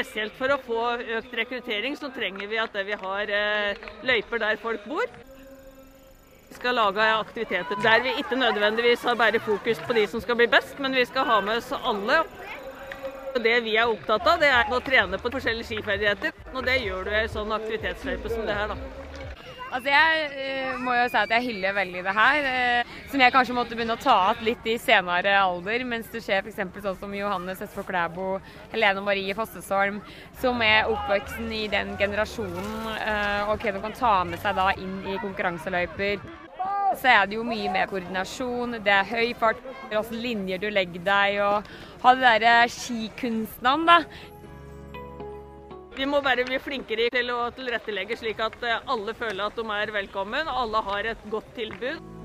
spesielt for å få økt rekruttering, så trenger vi at vi har eh, løyper der folk bor. Vi skal lage aktiviteter der vi ikke nødvendigvis har bare fokus på de som skal bli best, men vi skal ha med oss alle. Det vi er opptatt av, det er å trene på forskjellige skiferdigheter. Og det gjør du i en sånn aktivitetsløype som det her, da. Altså Jeg uh, må jo si at jeg hyller veldig det her, uh, som jeg kanskje måtte begynne å ta igjen litt i senere alder. Mens det skjer f.eks. sånn som Johannes Østfold Klæbo, Helene Marie Fossesholm, som er oppvoksen i den generasjonen, uh, og hva de kan ta med seg da inn i konkurranseløyper. Så er det jo mye mer koordinasjon, det er høy fart, hvilke linjer du legger deg, og ha de der skikunstnene, da. Vi må bare bli flinkere til å tilrettelegge slik at alle føler at de er velkommen alle har et godt tilbud.